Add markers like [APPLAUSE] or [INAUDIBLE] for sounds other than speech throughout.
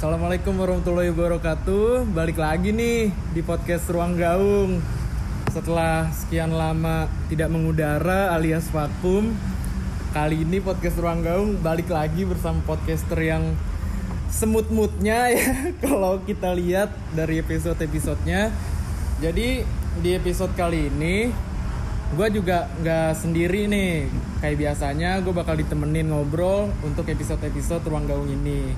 Assalamualaikum warahmatullahi wabarakatuh. Balik lagi nih di podcast Ruang Gaung. Setelah sekian lama tidak mengudara alias vakum, kali ini podcast Ruang Gaung balik lagi bersama podcaster yang semut-mutnya [LAUGHS] ya kalau kita lihat dari episode-episodenya. Jadi di episode kali ini gue juga nggak sendiri nih kayak biasanya gue bakal ditemenin ngobrol untuk episode-episode ruang gaung ini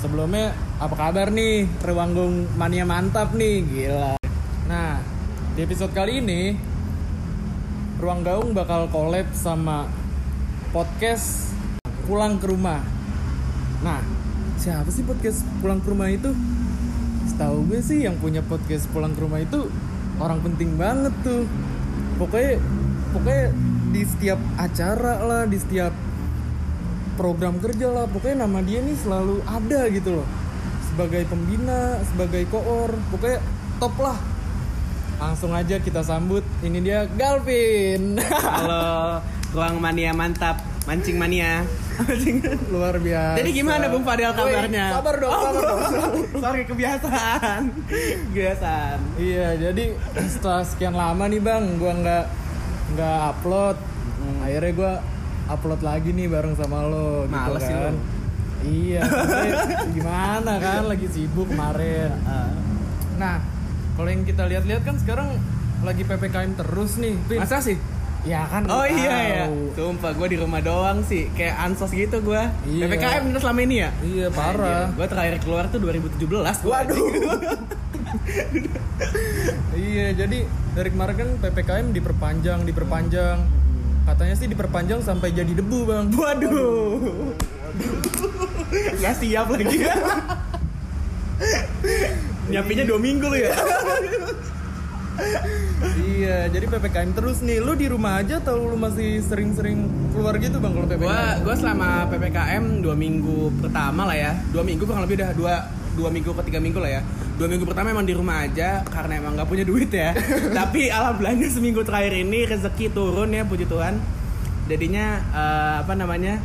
sebelumnya apa kabar nih? Ruang gaung mania mantap nih gila. Nah di episode kali ini ruang gaung bakal collab sama podcast pulang ke rumah. Nah siapa sih podcast pulang ke rumah itu? Setahu gue sih yang punya podcast pulang ke rumah itu orang penting banget tuh. Pokoknya pokoknya di setiap acara lah di setiap program kerja lah. Pokoknya nama dia nih selalu ada gitu loh. Sebagai pembina sebagai koor pokoknya top lah. Langsung aja kita sambut. Ini dia Galvin. Halo, ruang mania mantap, mancing mania. luar biasa. Jadi gimana Bung Fadel kabarnya? Woi, sabar dong sabar dong. [LAUGHS] Sorry kebiasaan, kebiasaan. iya jadi setelah sekian lama nih bang gua nggak nggak upload. Akhirnya gua upload lagi nih bareng sama lo gitu Males sih kan lo. iya [LAUGHS] gimana kan lagi sibuk kemarin nah kalau yang kita lihat-lihat kan sekarang lagi ppkm terus nih Vin. Masa sih? ya kan Oh iya ya. Sumpah gue di rumah doang sih, kayak ansos gitu gue. Iya. PPKM bener selama ini ya? iya parah Gue terakhir keluar tuh 2017 gua. Waduh. [LAUGHS] iya, jadi dari kemarin kan PPKM diperpanjang, diperpanjang. Katanya sih diperpanjang sampai jadi debu, Bang. [LAUGHS] Waduh. Gak siap lagi. Nyiapinnya dua minggu lu ya? iya, jadi PPKM terus nih. Lu di rumah aja atau lu masih sering-sering keluar gitu, Bang, kalau PPKM? Gua gua selama ppkm dua minggu pertama lah ya dua minggu kurang lebih udah dua dua minggu ke tiga minggu lah ya dua minggu pertama emang di rumah aja karena emang nggak punya duit ya [LAUGHS] tapi alhamdulillahnya seminggu terakhir ini rezeki turun ya puji tuhan jadinya eh, apa namanya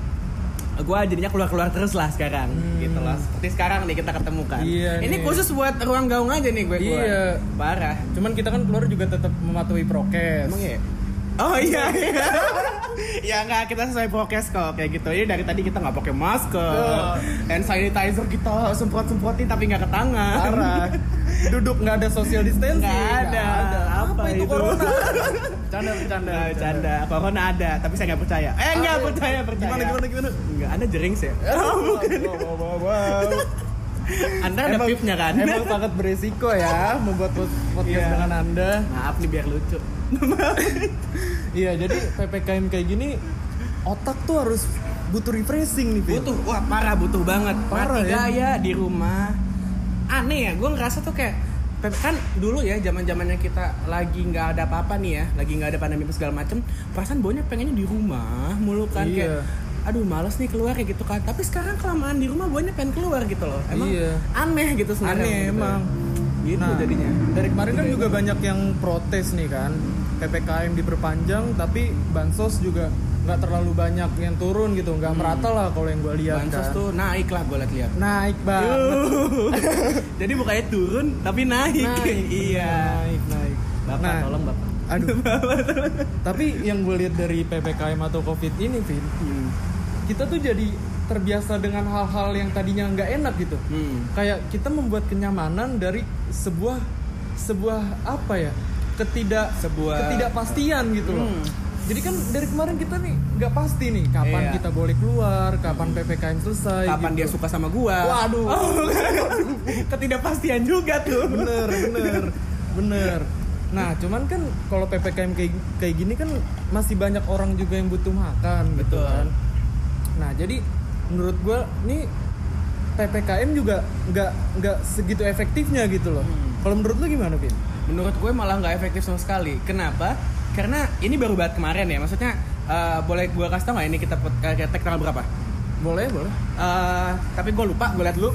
gua jadinya keluar keluar terus lah sekarang gitu loh seperti sekarang nih kita ketemu kan Iya ini nih. khusus buat ruang gaung aja nih gue keluar Iya. parah Cuman kita kan keluar juga tetap mematuhi prokes. Emang ya? Oh iya, iya. [LAUGHS] ya nggak kita sesuai prokes kok kayak gitu. Ini dari tadi kita nggak pakai masker, Oh. hand sanitizer kita semprot semprotin tapi nggak ke tangan. Parah. [LAUGHS] Duduk nggak ada social distancing. Nggak ada. Apa, Apa itu itu? corona? [LAUGHS] Bercanda, bercanda. Nah, bercanda. Corona ada, tapi saya nggak percaya. Eh nggak Ah, percaya, percaya. Gimana, gimana, gimana? Nggak ada jerings ya. Wow, wow, wow, wow. Anda ada Emang- pipnya kan? Emang sangat beresiko ya membuat pod- podcast Iya. dengan Anda. Maaf nih biar lucu. Iya, jadi PPKM kayak gini otak tuh harus butuh refreshing nih, Vin. butuh wah parah butuh banget Parah mati ya. gaya di rumah aneh ya gue ngerasa tuh kayak kan dulu ya zaman zamannya kita lagi nggak ada apa-apa nih ya lagi nggak ada pandemi segala macem perasaan banyak pengennya di rumah mulu kan Iya. kayak aduh males nih keluar kayak gitu kan tapi sekarang kelamaan di rumah banyak pengen keluar gitu loh emang Iya. aneh gitu sebenarnya Aneh gitu. emang. Gitu Nah, jadinya Dari kemarin kan juga banyak yang protes nih kan. PPKM diperpanjang tapi bansos juga nggak terlalu banyak yang turun gitu, nggak merata lah kalau yang gue lihat bansos kan. tuh naik lah gue liat-liat naik banget. [LAUGHS] jadi bukannya turun tapi naik, Naik, [LAUGHS] iya naik, naik. bapak Nah, tolong bapak Aduh. [LAUGHS] Tapi yang gue lihat dari PPKM atau COVID ini, Vin, Hmm. kita tuh jadi terbiasa dengan hal-hal yang tadinya nggak enak gitu. Hmm. Kayak kita membuat kenyamanan dari sebuah sebuah apa ya? Ketidak Sebuah- ketidakpastian gitu loh. Hmm. Jadi kan dari kemarin kita nih nggak pasti nih kapan Iya. kita boleh keluar, kapan PPKM selesai. kapan gitu. dia suka sama gua Waduh. Oh, [LAUGHS] ketidakpastian juga tuh bener bener bener nah cuman kan kalau ppkm kayak kayak gini kan masih banyak orang juga yang butuh makan gitu Betul. kan nah jadi menurut gua nih ppkm juga nggak nggak segitu efektifnya gitu loh. Hmm. kalau menurut lu gimana Vin? menurut gue malah nggak efektif sama sekali. Kenapa? Karena ini baru banget kemarin ya. Maksudnya eh, boleh gue kasih tau nggak ini kita tag tanggal berapa? Boleh boleh. Eh, tapi gue lupa gue liat dulu.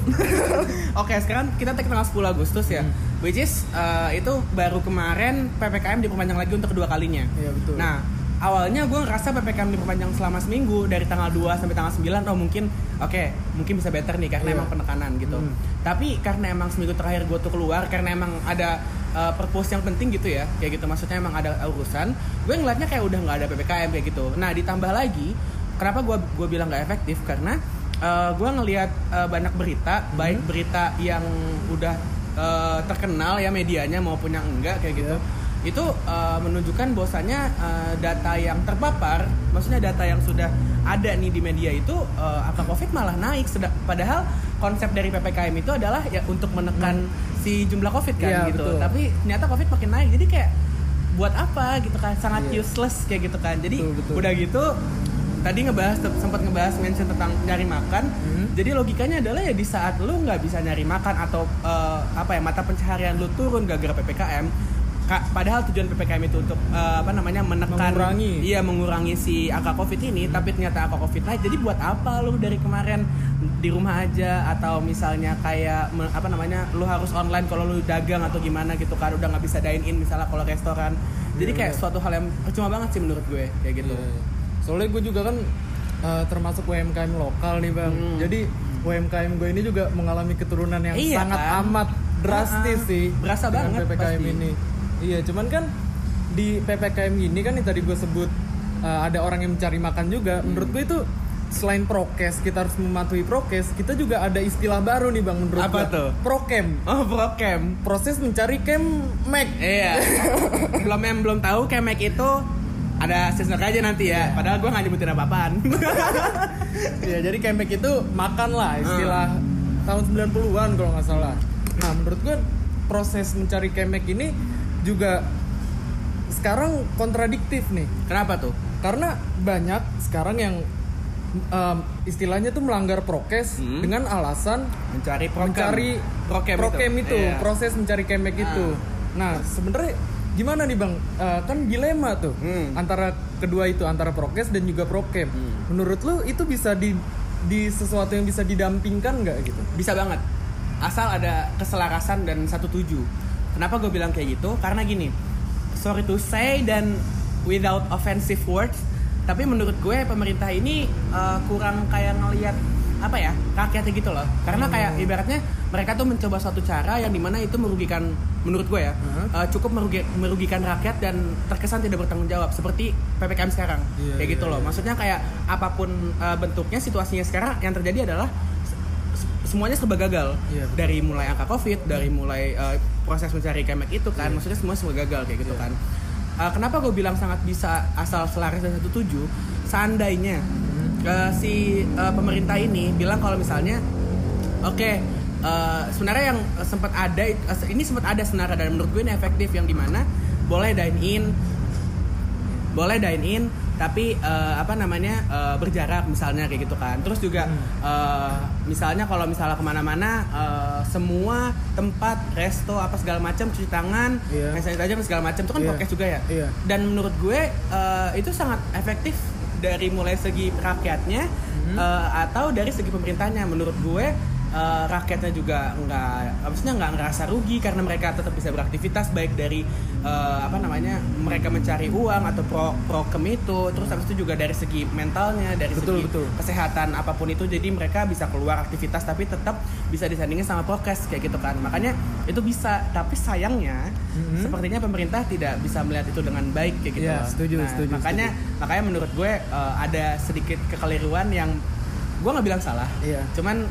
[LAUGHS] Oke sekarang kita tag tanggal 10 Agustus ya. Hmm. which is eh, itu baru kemarin ppkm diperpanjang lagi untuk kedua kalinya. Iya, betul. nah awalnya gue ngerasa ppkm diperpanjang selama seminggu dari tanggal 2 sampai tanggal 9 oh mungkin oke mungkin bisa better nih karena Iya. emang penekanan gitu. Hmm. tapi karena emang seminggu terakhir gue tuh keluar karena emang ada uh, purpose yang penting gitu ya kayak gitu maksudnya emang ada urusan gue ngeliatnya kayak udah nggak ada ppkm kayak gitu. Nah ditambah lagi kenapa gue gue bilang nggak efektif? Karena uh, gue ngelihat uh, banyak berita baik berita yang udah uh, terkenal ya medianya maupun yang enggak kayak gitu itu uh, menunjukkan bahwasanya uh, data yang terpapar, maksudnya data yang sudah ada nih di media itu uh, angka COVID malah naik. Seda- Padahal konsep dari ppkm itu adalah ya untuk menekan si jumlah COVID kan Iya, gitu. betul. Tapi ternyata COVID makin naik, jadi kayak buat apa gitu kan? Sangat Iya. useless kayak gitu kan. Jadi Betul, betul. udah gitu tadi ngebahas sempat ngebahas mention tentang nyari makan. Hmm. Jadi logikanya adalah ya di saat lu nggak bisa nyari makan atau uh, apa ya mata pencaharian lu turun gara-gara ppkm. Padahal tujuan ppkm itu untuk uh, apa namanya menekan Mengurangi. iya mengurangi si angka covid ini tapi ternyata angka covid naik jadi buat apa lu dari kemarin di rumah aja atau misalnya kayak me- apa namanya lu harus online kalau lu dagang atau gimana gitu kan udah nggak bisa dine in misalnya kalau restoran jadi Iya, kayak iya. suatu hal yang percuma banget sih menurut gue kayak gitu Iya. Soalnya gue juga kan uh, termasuk UMKM lokal nih bang. Hmm. Jadi UMKM gue ini juga mengalami keturunan yang Iya, sangat kan? amat drastis Ah, sih. berasa banget ppkm pasti. ini. Iya, cuman kan di ppkm ini kan yang tadi gue sebut uh, ada orang yang mencari makan juga. Hmm. Menurut gue itu selain prokes kita harus mematuhi prokes, kita juga ada istilah baru nih bang menurut Apa gue. tuh? Prokem. oh procam Proses mencari kem Mac. iya [LAUGHS] belum yang belum tahu kemek itu ada season aja nanti ya padahal gue nggak nyebutin apa-apaan [LAUGHS] ya jadi kemek itu makan lah istilah tahun 90-an kalau nggak salah. Nah menurut gue proses mencari kemek ini juga sekarang kontradiktif nih kenapa tuh karena banyak sekarang yang em, istilahnya tuh melanggar prokes Hmm. dengan alasan mencari procam. mencari prokem, prokem itu, Iya. proses mencari kemek Ah. itu. Nah sebenarnya gimana nih bang? Eh, kan dilema tuh Hmm. antara kedua itu antara prokes dan juga prokem. Hmm. Menurut lu itu bisa di di sesuatu yang bisa didampingkan nggak gitu? bisa banget asal ada keselarasan dan satu tuju kenapa gue bilang kayak gitu karena gini sorry to say dan without offensive words tapi menurut gue pemerintah ini uh, kurang kayak ngelihat apa ya rakyatnya gitu loh karena kayak Hmm. ibaratnya mereka tuh mencoba suatu cara yang di mana itu merugikan menurut gue ya Hmm. uh, cukup merugi- merugikan rakyat dan terkesan tidak bertanggung jawab seperti ppkm sekarang Iya, kayak gitu iya, loh iya. maksudnya kayak apa pun uh, bentuknya situasinya sekarang yang terjadi adalah semuanya serba gagal Iya. dari mulai angka covid dari mulai uh, proses mencari kemek itu kan Iya. maksudnya semua serba gagal kayak gitu Iya. kan Uh, kenapa gue bilang sangat bisa asal selaras dan satu tujuh seandainya uh, si uh, pemerintah ini bilang kalau misalnya oke uh, sebenarnya yang sempat ada uh, ini sempat ada sebenarnya dan menurut gue ini efektif yang di mana boleh dine in boleh dine in tapi eh, apa namanya eh, berjarak misalnya kayak gitu kan terus juga eh, misalnya kalau misalnya ke mana-mana eh, semua tempat resto apa segala macam cuci tangan Iya. hand sanitizer segala macam itu kan podcast juga ya Iya. dan menurut gue eh, itu sangat efektif dari mulai segi rakyatnya Mhm. eh, atau dari segi pemerintahnya menurut gue eh, rakyatnya juga nggak maksudnya nggak ngerasa rugi karena mereka tetap bisa beraktivitas baik dari eh, apa namanya mereka mencari uang atau pro prokem itu terus habis itu juga dari segi mentalnya dari Betul, segi betul. kesehatan apa pun itu jadi mereka bisa keluar aktivitas tapi tetap bisa disandingin sama prokes kayak gitu kan makanya itu bisa tapi sayangnya Mhm. sepertinya pemerintah tidak bisa melihat itu dengan baik kayak gitu loh. setuju, Nah, setuju, makanya makanya menurut gue eh, ada sedikit kekeliruan yang gue nggak bilang salah Iya. cuman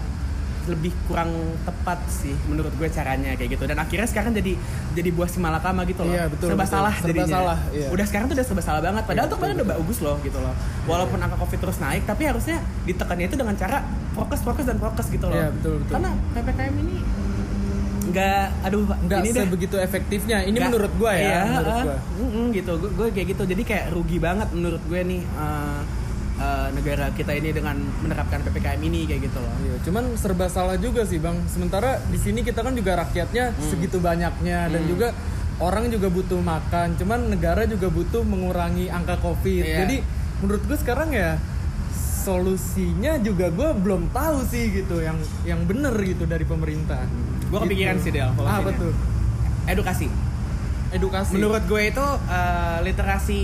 lebih kurang tepat sih menurut gue caranya kayak gitu dan akhirnya sekarang jadi jadi buah si malakama gitu loh Iya, betul, serba betul. salah Serba jadinya salah, iya. udah sekarang tuh udah serba salah banget padahal Iya, tuh kemarin udah bagus loh gitu loh walaupun angka covid terus naik tapi harusnya ditekannya itu dengan cara fokus fokus dan fokus gitu loh Iya, betul, betul. karena ppkm ini nggak aduh Nggak ini deh sebegitu efektifnya. Ini Nggak- menurut gua ya. iya, menurut ah, gua. mm-mm, gitu gue, gue kayak gitu jadi kayak rugi banget menurut gue nih eh, eh, negara kita ini dengan menerapkan ppkm ini kayak gitu loh Iya, cuman serba salah juga sih bang. Sementara di sini kita kan juga rakyatnya segitu banyaknya dan Hmm. juga orang juga butuh makan. Cuman negara juga butuh mengurangi angka covid. Iya. Jadi menurut gue sekarang ya solusinya juga gue belum tahu sih gitu yang yang bener gitu dari pemerintah. gue kepikiran Gitu. sih Del Apa solusinya. tuh? edukasi edukasi. Menurut gue itu eh, literasi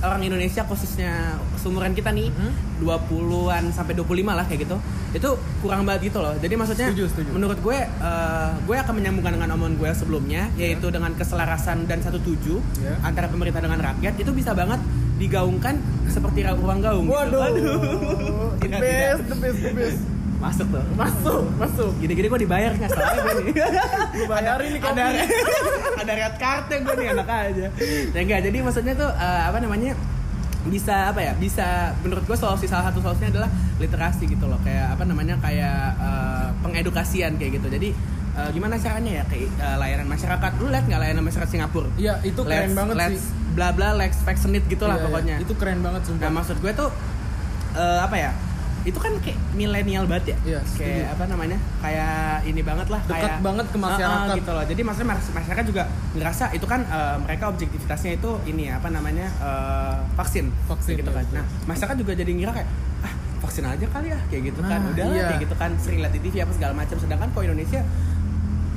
orang Indonesia khususnya seumuran kita nih Hmm? 20-an sampai 25 lah kayak gitu. Itu kurang banget gitu loh. Jadi maksudnya Setuju, setuju. menurut gue eh, gue akan menyambungkan dengan omongan gue sebelumnya yaitu dengan keselarasan dan satu tuju Ya. antara pemerintah dengan rakyat itu bisa banget digaungkan seperti ruang gaung gitu. Waduh. [LAUGHS] the best, the best, the best. Masuk tuh. Masuk, masuk. Gini-gini gue dibayar nggak salah gue nih. [LAUGHS] Gue bayarin nih ada [LAUGHS] ada red cardnya gue nih anak aja ya enggak jadi maksudnya tuh eh, apa namanya bisa apa ya bisa menurut gue solusi salah satu solusinya adalah literasi gitu loh kayak apa namanya kayak eh, pengedukasian kayak gitu jadi eh, gimana caranya ya kayak eh, layanan masyarakat lu lihat nggak layanan masyarakat Singapura Iya, itu keren Let's- banget let's sih. bla bla let's vaccinate gitu lah Iya, iya. pokoknya Itu keren banget Nah sumpah. maksud gue tuh eh, apa ya? Itu kan kayak milenial banget ya. Iya, setuju. kayak apa namanya? Kayak ini banget lah. Dekat kayak, banget ke masyarakat. Ah, ah, gitu loh. Jadi maksudnya mas- masyarakat juga ngerasa itu kan eh, mereka objektivitasnya itu ini ya, apa namanya eh, vaksin. Vaksin, gitu kan. iya. Nah masyarakat juga jadi ngira kayak ah vaksin aja kali ya kayak gitu kan. Nah, Udah lah, iya. kayak gitu kan sering lihat di TV apa segala macam. Sedangkan kok Indonesia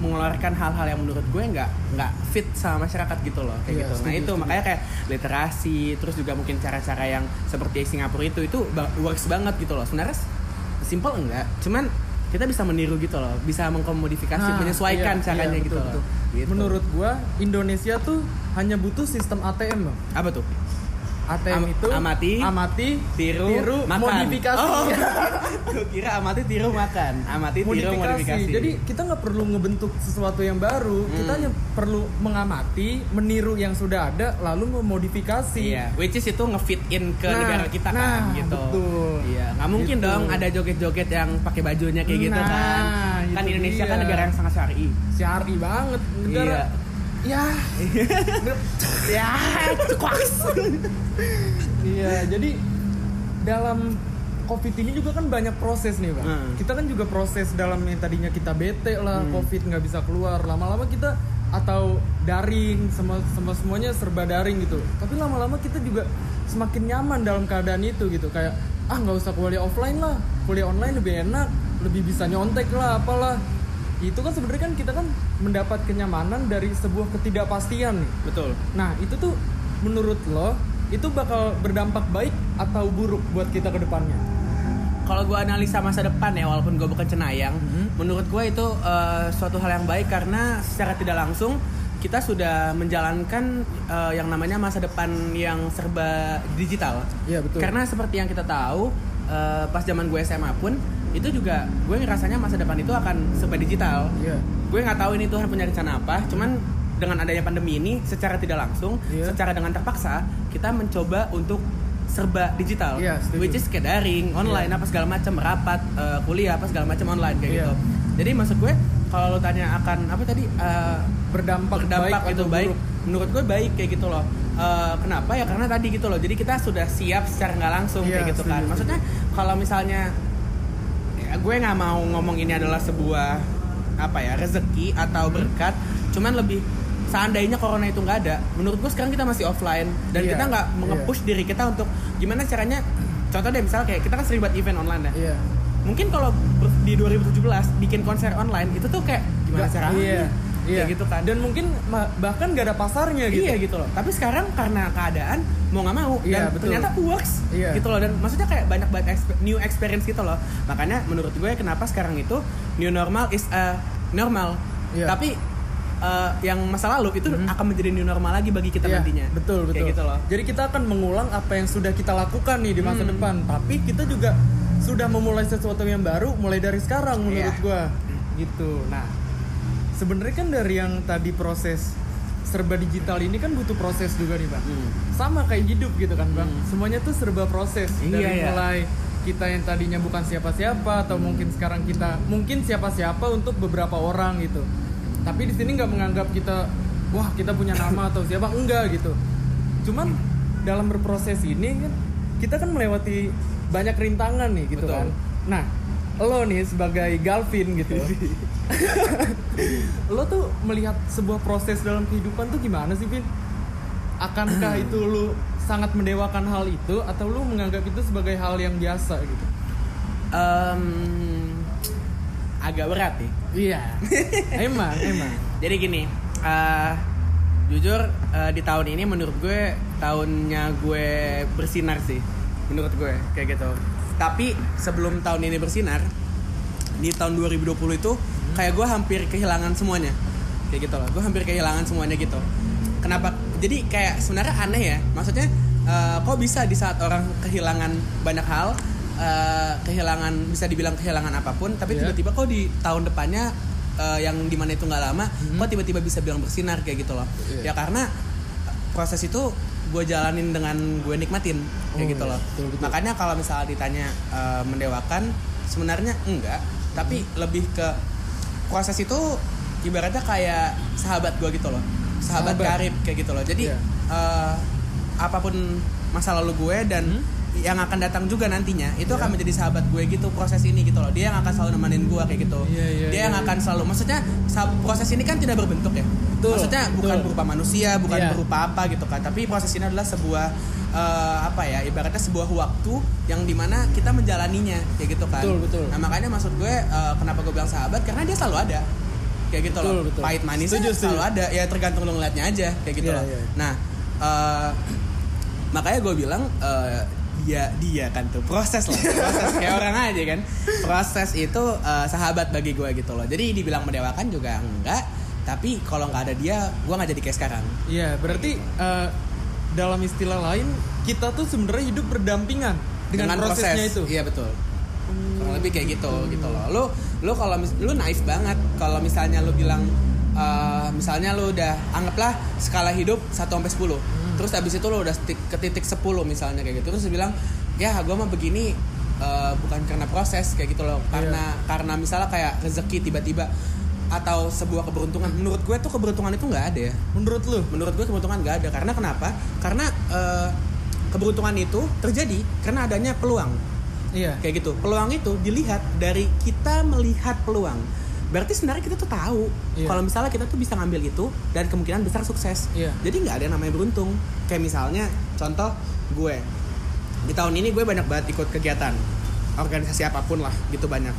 mengeluarkan hal-hal yang menurut gue nggak nggak fit sama masyarakat gitu loh kayak Iya, gitu. Nah setuju, itu setuju. makanya kayak literasi terus juga mungkin cara-cara yang seperti Singapura itu itu works banget gitu loh. Sebenarnya simple enggak, cuman kita bisa meniru gitu loh, bisa mengkomodifikasi, Nah, menyesuaikan iya, caranya iya, gitu betul, loh. betul. Gitu. Menurut gua Indonesia tuh hanya butuh sistem ATM loh. apa tuh? ATM Am- itu amati, amati, Tiru, makan. modifikasi. Oh. [LAUGHS] Gue kira amati tiru makan, amati tiru modifikasi. modifikasi. Jadi kita nggak perlu ngebentuk sesuatu yang baru, Hmm. kita hanya perlu mengamati, meniru yang sudah ada, lalu memodifikasi. Iya, which is itu ngefit in ke Nah, negara kita kan nah, gitu. betul. Iya, nggak mungkin Gitu. dong ada joget-joget yang pakai bajunya kayak gitu Nah, kan. Kan itu Indonesia kan dia. negara yang sangat syar'i. Syari banget negara. Iya. Ya, ya, kuaks. iya. Jadi dalam COVID ini juga kan banyak proses nih bang. Hmm. Kita kan juga proses dalam yang tadinya kita bete lah, Hmm. COVID nggak bisa keluar. Lama-lama kita atau daring, semua semua semuanya serba daring gitu. Tapi lama-lama kita juga semakin nyaman dalam keadaan itu gitu. Kayak ah nggak usah kuliah offline lah, kuliah online lebih enak, lebih bisa nyontek lah, apalah. Itu kan sebenarnya kan kita kan mendapat kenyamanan dari sebuah ketidakpastian nih. Betul. Nah itu tuh menurut lo itu bakal berdampak baik atau buruk buat kita ke depannya? Kalau gue analisa masa depan ya, walaupun gue bukan cenayang, Mhm. menurut gue itu eh, suatu hal yang baik karena secara tidak langsung kita sudah menjalankan eh, yang namanya masa depan yang serba digital. Iya betul. Karena seperti yang kita tahu eh, pas zaman gue SMA pun itu juga gue ngerasanya masa depan itu akan serba digital. Iya. Gue nggak tahu ini Tuhan punya rencana apa, cuman dengan adanya pandemi ini secara tidak langsung, Iya. secara dengan terpaksa kita mencoba untuk serba digital, Iya, setuju. which is kayak daring, online Iya. apa segala macam, rapat, eh, kuliah apa segala macam online kayak Iya. gitu. Jadi maksud gue kalau lo tanya akan apa tadi eh, berdampak, berdampak baik itu atau baik buruk? menurut gue baik kayak gitu loh Eh, kenapa ya karena tadi gitu loh jadi kita sudah siap secara nggak langsung Iya, kayak gitu setuju, kan maksudnya kalau misalnya ya, gue nggak mau ngomong ini adalah sebuah apa ya rezeki atau Hmm. berkat cuman lebih seandainya corona itu nggak ada menurut gue sekarang kita masih offline dan Iya, kita nggak iya. mengepush diri kita untuk gimana caranya contoh deh misalnya kayak kita kan sering buat event online ya Iya. mungkin kalau di 2017 bikin konser online itu tuh kayak gimana caranya Iya. Iya. kayak gitu kan Dan mungkin bahkan gak ada pasarnya gitu. Iya gitu loh. Tapi sekarang karena keadaan mau nggak mau Iya, dan betul. ternyata works Iya. gitu loh dan maksudnya kayak banyak banget exp- new experience gitu loh. Makanya menurut gue kenapa sekarang itu new normal is a normal. Iya. Tapi eh, yang masa lalu itu Mhm. akan menjadi new normal lagi bagi kita Iya, nantinya. Betul, betul. Kayak gitu loh. Jadi kita akan mengulang apa yang sudah kita lakukan nih di masa Hmm. depan. Tapi kita juga sudah memulai sesuatu yang baru mulai dari sekarang menurut Iya. gua. Gitu. Nah, sebenarnya kan dari yang tadi proses serba digital ini kan butuh proses juga nih, Bang. Hmm. Sama kayak hidup gitu kan, Bang. Hmm. Semuanya tuh serba proses Iya, dari iya. mulai kita yang tadinya bukan siapa-siapa atau mungkin sekarang kita mungkin siapa-siapa untuk beberapa orang gitu. Tapi di sini nggak menganggap kita wah kita punya nama atau siapa enggak gitu. Cuman dalam berproses ini kan kita kan melewati banyak rintangan nih gitu Betul. kan. Nah, lo nih sebagai Galvin gitu. [LAUGHS] [LAUGHS] lo tuh melihat sebuah proses dalam kehidupan tuh gimana sih, Vin? Akankah itu lu sangat mendewakan hal itu atau lu menganggap itu sebagai hal yang biasa gitu? Em, agak berat nih. Iya. emang, emang. [LAUGHS] Jadi gini, eh, Jujur eh, di tahun ini menurut gue tahunnya gue bersinar sih. Menurut gue kayak gitu. Tapi sebelum tahun ini bersinar di tahun 2020 itu kayak gue hampir kehilangan semuanya. Kayak gitu loh. Gue hampir kehilangan semuanya gitu. Kenapa? Jadi kayak sebenarnya aneh ya. Maksudnya eh, kok bisa di saat orang kehilangan banyak hal eh, kehilangan bisa dibilang kehilangan apa pun tapi Iya. tiba-tiba kok di tahun depannya eh, yang di mana itu nggak lama kok tiba-tiba bisa bilang bersinar kayak gitu loh Iya. ya karena proses itu gue jalanin dengan gue nikmatin kayak Oh, gitu iya. loh Betul, betul. makanya kalau misalnya ditanya eh, mendewakan sebenarnya enggak tapi Hmm. lebih ke proses itu ibaratnya kayak sahabat gue gitu loh sahabat, Sahabat. karib kayak gitu loh jadi Iya. eh, apa pun masa lalu gue dan Hmm. yang akan datang juga nantinya itu Iya. akan menjadi sahabat gue gitu proses ini gitu loh dia yang akan selalu nemenin gue kayak gitu Iya, iya, dia iya, yang iya. akan selalu maksudnya proses ini kan tidak berbentuk ya Betul, maksudnya bukan betul. berupa manusia bukan Iya. berupa apa gitu kan tapi proses ini adalah sebuah eh, apa ya ibaratnya sebuah waktu yang di mana kita menjalaninya kayak gitu kan. Betul, betul. nah makanya maksud gue eh, kenapa gue bilang sahabat karena dia selalu ada. Kayak gitu loh. Betul, betul. pahit manisnya Setuju, selalu setuju. ada. Ya tergantung lo ngeliatnya aja kayak gitu Iya, loh. iya. nah eh, makanya gue bilang eh, dia dia kan tuh proses lah. Proses kayak orang aja kan. Proses itu eh, sahabat bagi gue gitu loh. Jadi dibilang mendewakan juga enggak tapi kalau nggak ada dia gue nggak jadi kayak sekarang. Iya, berarti eh, dalam istilah lain kita tuh sebenarnya hidup berdampingan dengan, prosesnya itu. iya betul. Kurang lebih kayak gitu gitu loh. Lu lu kalau lu naif banget. Kalau misalnya lu bilang eh, misalnya lu udah anggaplah skala hidup 1 sampai 10 Hmm. terus habis itu lu udah sti- ke titik 10 misalnya kayak gitu. Terus bilang ya gua mah begini eh, bukan karena proses kayak gitu loh. Karena Iya. karena misalnya kayak rezeki tiba-tiba atau sebuah keberuntungan. Menurut gue tuh keberuntungan itu nggak ada ya. Menurut lu? menurut gue keberuntungan nggak ada. Karena kenapa? Karena eh, keberuntungan itu terjadi karena adanya peluang. Iya. kayak gitu. Peluang itu dilihat dari kita melihat peluang. Berarti sebenarnya kita tuh tahu Iya. kalau misalnya kita tuh bisa ngambil itu dan kemungkinan besar sukses. Iya. jadi nggak ada yang namanya beruntung. Kayak misalnya contoh gue. Di tahun ini gue banyak banget ikut kegiatan. Organisasi apa pun lah gitu banyak.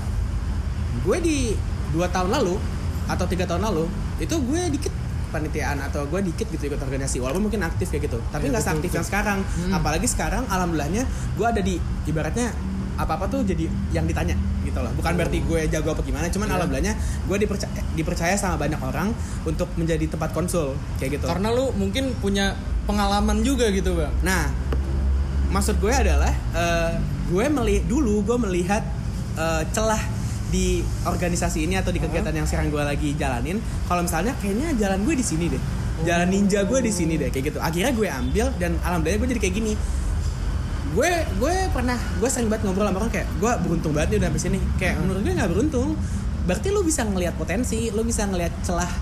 Gue di dua tahun lalu atau tiga tahun lalu itu gue dikit panitiaan atau gue dikit gitu ikut organisasi walaupun mungkin aktif kayak gitu tapi Iya, nggak betul, seaktif yang sekarang Hmm. apalagi sekarang alhamdulillahnya gue ada di ibaratnya apa apa tuh jadi yang ditanya gitu loh bukan berarti gue jago apa gimana cuman Iya. alhamdulillahnya gue dipercaya dipercaya sama banyak orang untuk menjadi tempat konsul kayak gitu Karena lu mungkin punya pengalaman juga gitu, Bang. Nah, maksud gue adalah eh, gue meli dulu gue melihat eh, celah di organisasi ini atau di kegiatan yang sekarang gue lagi jalanin. Kalau misalnya kayaknya jalan gue di sini deh, jalan ninja gue di sini deh kayak gitu. Akhirnya gue ambil dan alhamdulillah gue jadi kayak gini. Gue gue pernah gue sering banget ngobrol sama orang kayak gue beruntung banget nih udah sampai sini. Kayak menurut gue nggak beruntung. Berarti lu bisa ngelihat potensi, lu bisa ngelihat celah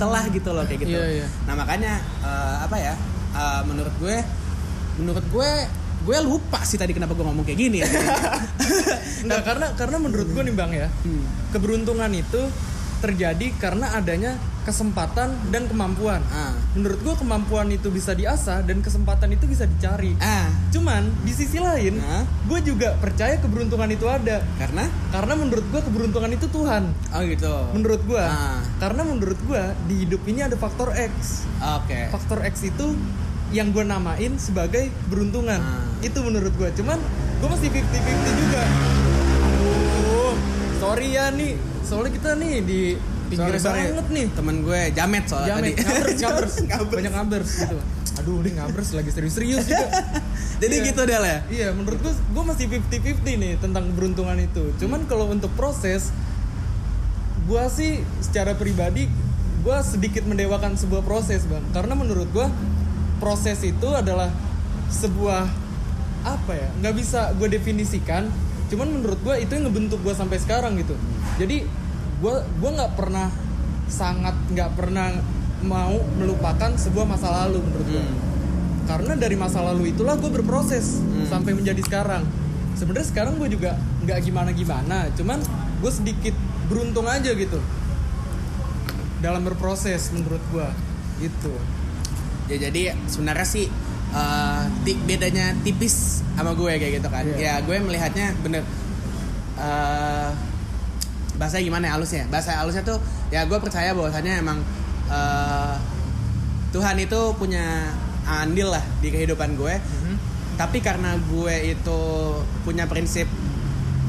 celah gitu loh kayak gitu. Iya, iya. Nah makanya eh, apa ya? eh, menurut gue, menurut gue, gue lupa sih tadi kenapa gue ngomong kayak gini. ya. Enggak, [LAUGHS] karena karena menurut gua nih, Bang ya. Hmm. Keberuntungan itu terjadi karena adanya kesempatan dan kemampuan. Ah, Menurut gua kemampuan itu bisa diasah dan kesempatan itu bisa dicari. ah, Cuman di sisi lain, Hah? gue juga percaya keberuntungan itu ada. karena? Karena menurut gua keberuntungan itu Tuhan. Oh gitu. Menurut gua. Ah. Karena menurut gua di hidup ini ada faktor X. Oke. Faktor X itu yang gue namain sebagai beruntungan. Ah. Itu menurut gua. Cuman gue masih 50-50 juga. Aduh, sorry ya nih. Soalnya kita nih di pinggir Sorry, sorry. banget nih. Temen gue jamet soalnya Jamet, tadi. ngabers, [LAUGHS] ngabers, Ngabers. banyak ngabers gitu. Aduh, ini ngabers lagi serius-serius juga. [LAUGHS] Jadi Iya. gitu deh ya. Iya, menurut gue, gue masih 50-50 nih tentang keberuntungan itu. Cuman kalau untuk proses, gue sih secara pribadi, gue sedikit mendewakan sebuah proses, bang. Karena menurut gue, proses itu adalah sebuah apa ya? Nggak bisa gue definisikan. Cuman menurut gue itu yang ngebentuk gue sampai sekarang gitu. Jadi gue gue nggak pernah sangat nggak pernah mau melupakan sebuah masa lalu menurut gue Hmm. karena dari masa lalu itulah gue berproses Hmm. sampai menjadi sekarang sebenarnya sekarang gue juga nggak gimana gimana cuman gue sedikit beruntung aja gitu dalam berproses menurut gue gitu Ya jadi sebenarnya sih ti- bedanya tipis sama gue kayak gitu kan. Iya. Ya gue melihatnya bener. eh bahasa gimana ya halusnya? Bahasa halusnya tuh ya gue percaya bahwasannya emang eh, Tuhan itu punya andil lah di kehidupan gue Mhm. tapi karena gue itu punya prinsip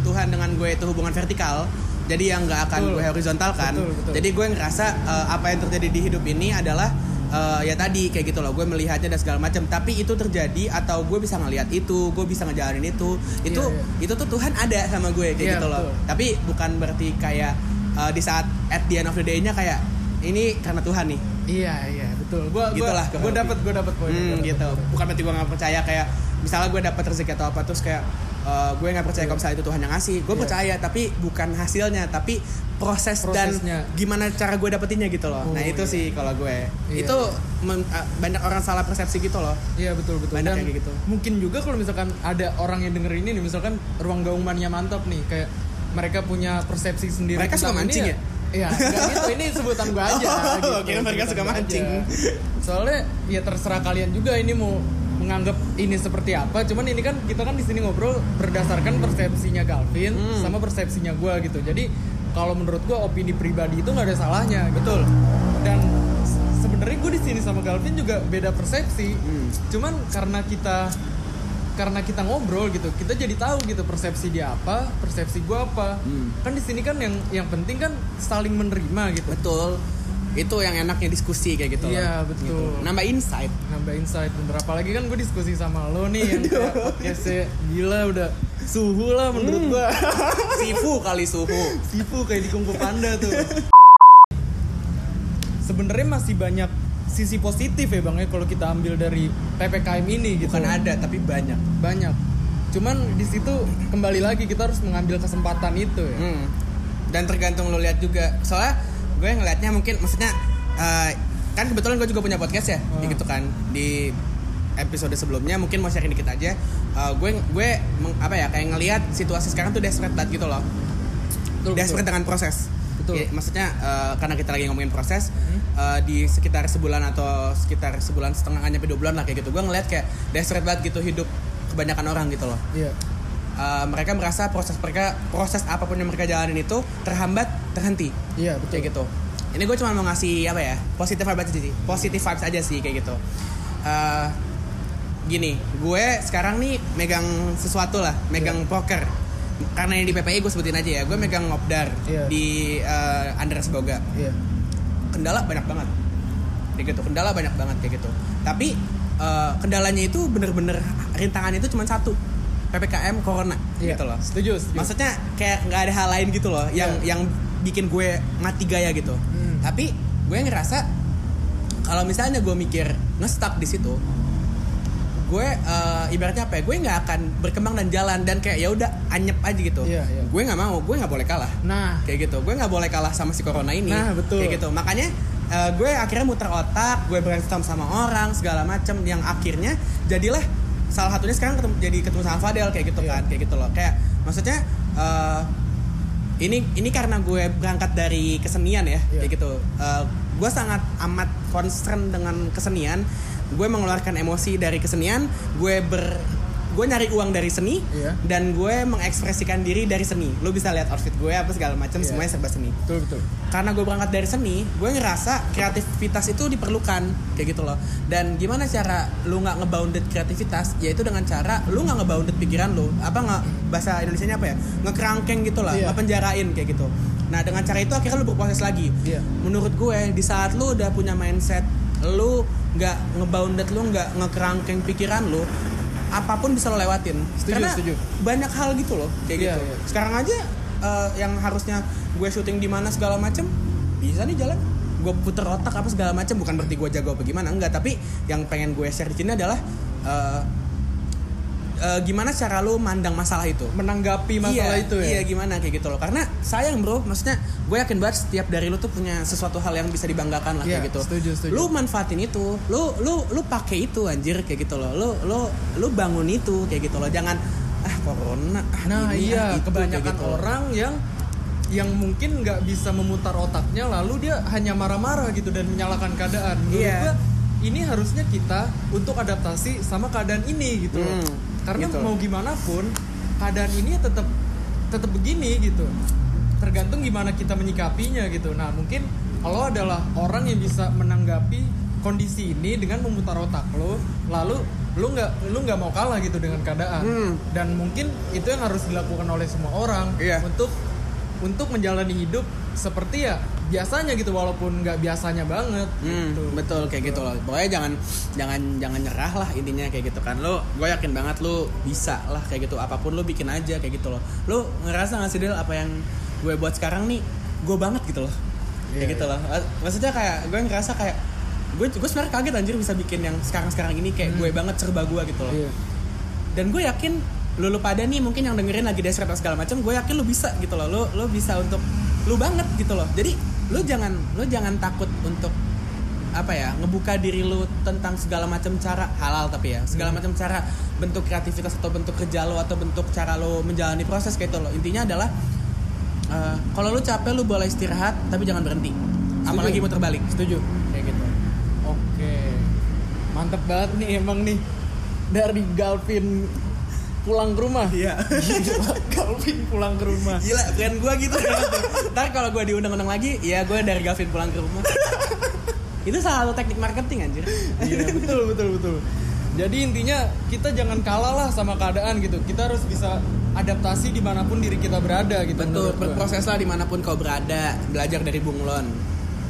Tuhan dengan gue itu hubungan vertikal jadi yang nggak akan Betul. gue horizontal kan Betul, betul. jadi gue ngerasa eh, apa yang terjadi di hidup ini adalah eh, ya tadi kayak gitu loh gue melihatnya dan segala macam tapi itu terjadi atau gue bisa ngelihat itu gue bisa ngejalanin itu itu Iya, itu tuh Tuhan ada sama gue kayak Iya, gitu loh betul. tapi bukan berarti kayak eh, di saat at the end of the day-nya kayak ini karena Tuhan nih Iya iya betul. Gua Gitu lah, gue dapat gue dapat poinnya. Hmm, dapet. gitu. Bukan berarti gue nggak percaya kayak misalnya gue dapat rezeki atau apa terus kayak eh, gue nggak percaya Iya. kalau misalnya itu Tuhan yang ngasih. Gue Iya. percaya tapi bukan hasilnya tapi proses Prosesnya. dan gimana cara gue dapetinnya gitu loh. Oh, nah itu iya. sih kalau gue. Iya, itu men- eh, banyak orang salah persepsi gitu loh. Iya betul betul. Banyak Dan kayak gitu. Mungkin juga kalau misalkan ada orang yang denger ini nih, misalkan ruang gaung mania mantap nih, kayak mereka punya persepsi sendiri. Mereka suka mancing ya? Iya, enggak gitu. Ini sebutan gua aja. [LAUGHS] Oh, gitu. kira mereka suka mancing. aja. Soalnya ya terserah kalian juga ini mau menganggap ini seperti apa. Cuman ini kan kita kan di sini ngobrol berdasarkan persepsinya Galvin Hmm. sama persepsinya gua gitu. Jadi kalau menurut gua opini pribadi itu nggak ada salahnya. Betul. Dan se- sebenarnya gue di sini sama Galvin juga beda persepsi. Hmm. Cuman karena kita karena kita ngobrol gitu, kita jadi tahu gitu persepsi dia apa, persepsi gue apa. Hmm. Kan di sini kan yang yang penting kan saling menerima gitu. Betul. Itu yang enaknya diskusi kayak gitu Iya, loh. betul. Gitu. Nambah insight. Nambah insight bener apalagi kan gue diskusi sama lo nih yang kayak podcastnya gila udah suhu lah menurut Hmm. gue [LAUGHS] Sifu kali suhu. Sifu kayak di Kungfu Panda tuh sebenarnya masih banyak sisi positif ya bang ya kalau kita ambil dari ppkm ini gitu Bukan ada tapi banyak. banyak cuman di situ kembali lagi kita harus mengambil kesempatan itu ya Hmm. Dan tergantung lo lihat juga. Soalnya gue ngelihatnya mungkin maksudnya eh, kan kebetulan gue juga punya podcast ya, Oh. gitu kan di episode sebelumnya mungkin mau sharing dikit aja. Eh, gue gue meng- apa ya kayak ngelihat situasi sekarang tuh desperate banget gitu loh. betul, desperate betul. dengan proses. Betul. Ya, maksudnya eh, karena kita lagi ngomongin proses Hmm. eh, di sekitar sebulan atau sekitar sebulan setengah nyampe dua bulan lah kayak gitu. Gue ngeliat kayak desperate banget gitu hidup kebanyakan orang gitu loh. iya Eh, mereka merasa proses mereka proses apa pun yang mereka jalanin itu terhambat terhenti. Iya betul. kayak gitu. Ini gue cuma mau ngasih apa ya positif vibes aja sih. Positif vibes aja sih kayak gitu. Eh, gini gue sekarang nih megang sesuatu lah megang poker. Karena yang di PPI gue sebutin aja ya gue megang ngobdar Iya. di eh, Andreas Boga. Iya. Kendala banyak banget. Kayak gitu kendala banyak banget kayak gitu. Tapi eh, kendalanya itu bener-bener rintangannya itu cuma satu. Ppkm corona iya gitu loh. setuju setuju. Maksudnya kayak nggak ada hal lain gitu loh yang Iya. yang bikin gue mati gaya gitu Hmm. tapi gue ngerasa kalau misalnya gue mikir ngestak di situ gue eh, ibaratnya apa ya gue nggak akan berkembang dan jalan dan kayak ya udah anyep aja gitu Iya, iya. gue nggak mau gue nggak boleh kalah nah kayak gitu gue nggak boleh kalah sama si corona ini Nah, betul. kayak gitu makanya eh, gue akhirnya muter otak gue brainstorm sama orang segala macem yang akhirnya jadilah salah satunya sekarang ketemu, jadi ketemu sama Fadel kayak gitu Iya. kan kayak gitu loh kayak maksudnya eh, ini ini karena gue berangkat dari kesenian ya Iya. kayak gitu. Eh, gue sangat amat concern dengan kesenian. Gue mengeluarkan emosi dari kesenian. Gue ber gue nyari uang dari seni Iya. dan gue mengekspresikan diri dari seni. Lo bisa lihat outfit gue apa segala macam Iya. semuanya serba seni. Betul betul. Karena gue berangkat dari seni gue ngerasa kreativitas itu diperlukan kayak gitu loh. Dan gimana cara lu nggak ngebounded kreativitas? Yaitu dengan cara lu nggak ngebounded pikiran lu. Apa nggak bahasa Indonesia apa ya? Ngekerangkeng gitu lah Iya. ngepenjarain kayak gitu. Nah dengan cara itu akhirnya lu berproses lagi. Iya. menurut gue di saat lu udah punya mindset lu nggak ngebounded lu nggak ngekerangkeng pikiran lu apa pun bisa lo lewatin Setuju, karena setuju. banyak hal gitu loh kayak Iya, gitu iya. sekarang aja eh, yang harusnya gue syuting di mana segala macem bisa nih jalan gue puter otak apa segala macem bukan berarti gue jago apa gimana enggak tapi yang pengen gue share di sini adalah eh, eh, gimana cara lu mandang masalah itu menanggapi masalah iya, itu ya Iya gimana kayak gitu loh. Karena sayang bro, maksudnya gue yakin banget setiap dari lu tuh punya sesuatu hal yang bisa dibanggakan lah Iya, kayak gitu. setuju, setuju. Lu manfaatin itu, lu lu lu pakai itu anjir kayak gitu loh. Lu lu lu bangun itu kayak gitu loh. Jangan ah corona. ah, Nah ini, iya ah, itu, kebanyakan gitu orang yang yang mungkin nggak bisa memutar otaknya lalu dia hanya marah-marah gitu dan menyalahkan keadaan. Menurut Iya. gua, ini harusnya kita untuk adaptasi sama keadaan ini gitu. Hmm, Karena gitu. mau gimana pun keadaan ini tetap tetap begini gitu. Tergantung gimana kita menyikapinya gitu. Nah mungkin kalau adalah orang yang bisa menanggapi kondisi ini dengan memutar otak lo lalu lu nggak lu nggak mau kalah gitu dengan keadaan Hmm. dan mungkin itu yang harus dilakukan oleh semua orang Iya. untuk untuk menjalani hidup seperti ya biasanya gitu walaupun nggak biasanya banget Hmm, gitu. betul kayak gitu loh. Pokoknya jangan jangan jangan nyerah lah intinya kayak gitu kan. Lo gue yakin banget lo bisa lah kayak gitu. Apa pun lo bikin aja kayak gitu loh. Lo ngerasa gak sih Del apa yang gue buat sekarang nih gue banget gitu loh. Kayak Iya, gitu loh. Maksudnya kayak gue ngerasa kayak gue gue sebenarnya kaget anjir bisa bikin yang sekarang-sekarang ini kayak gue banget serba gue gitu loh. Iya. Dan gue yakin lu lu pada nih mungkin yang dengerin lagi atau segala macam, gue yakin lu bisa gitu loh. Lu lu bisa untuk lu banget gitu loh. Jadi lu jangan lu jangan takut untuk apa ya ngebuka diri lu tentang segala macam cara halal tapi ya segala macam cara bentuk kreativitas atau bentuk kerja lo atau bentuk cara lo menjalani proses kayak itu loh. Intinya adalah eh, kalau lu capek lu boleh istirahat tapi jangan berhenti. Apalagi muter balik. Setuju. Kayak gitu. Oke. Mantep banget nih emang nih. Dari Galvin pulang ke rumah iya Gila, [LAUGHS] Galvin pulang ke rumah Gila, brand gue gitu [LAUGHS] Ntar kalau gue diundang-undang lagi, ya gue dari Gavin pulang ke rumah [LAUGHS] Itu salah satu teknik marketing anjir Iya betul betul betul. Jadi intinya kita jangan kalah lah sama keadaan gitu. Kita harus bisa adaptasi di mana pun diri kita berada gitu. Betul, berproses lah di mana pun kau berada Belajar dari bunglon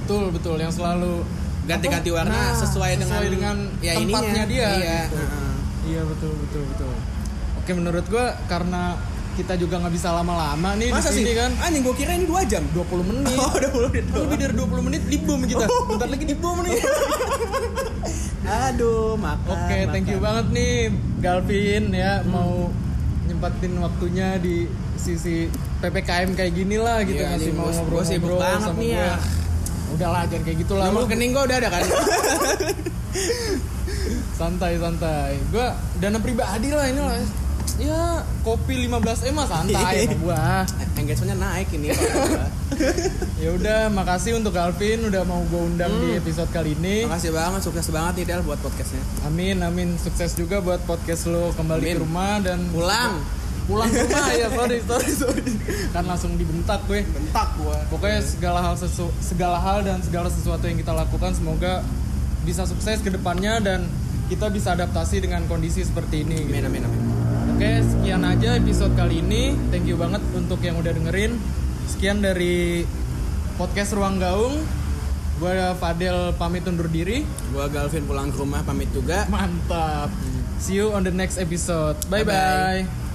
Betul betul yang selalu Ganti-ganti warna Nah, sesuai dengan, dengan ya tempatnya ininya. dia. Iya, gitu. heeh. Iya betul betul betul. Oke menurut gua karena kita juga nggak bisa lama-lama nih Masa di sih? sini kan. Anjing gue kira ini 2 jam 20 menit. [LAUGHS] Oh, 20 menit Kan Lebih dari 20 menit di boom kita. Bentar lagi di boom nih. [LAUGHS] Aduh, makan Oke, thank you banget nih Galvin ya mau nyempatin waktunya di sisi PPKM kayak gini lah gitu Iya, masih mau ngobrol-ngobrol sibuk banget sama nih ya. Udahlah jangan kayak gitu lah. Nomor Lu rekening gue udah ada kan [LAUGHS] santai santai. Gua dana pribadi lah ini lah. Ya, kopi 15 M santai [LAUGHS] gua. Engagementnya naik ini [LAUGHS] Ya udah, makasih untuk Galvin udah mau gua undang di episode kali ini. Makasih banget, sukses banget nih Del buat podcastnya Amin, amin. Sukses juga buat podcast lo kembali Amin. ke rumah dan Pulang pulang ke rumah ya sorry [LAUGHS] sorry sorry kan langsung dibentak gue Bentak gue pokoknya segala hal sesu, segala hal dan segala sesuatu yang kita lakukan semoga bisa sukses ke depannya dan kita bisa adaptasi dengan kondisi seperti ini gitu. Amin, amin, amin oke sekian aja episode kali ini. Thank you banget untuk yang udah dengerin. Sekian dari podcast ruang gaung. Gue Fadel pamit undur diri. Gua Galvin pulang ke rumah pamit juga. Mantap. See you on the next episode. Bye Bye-bye. bye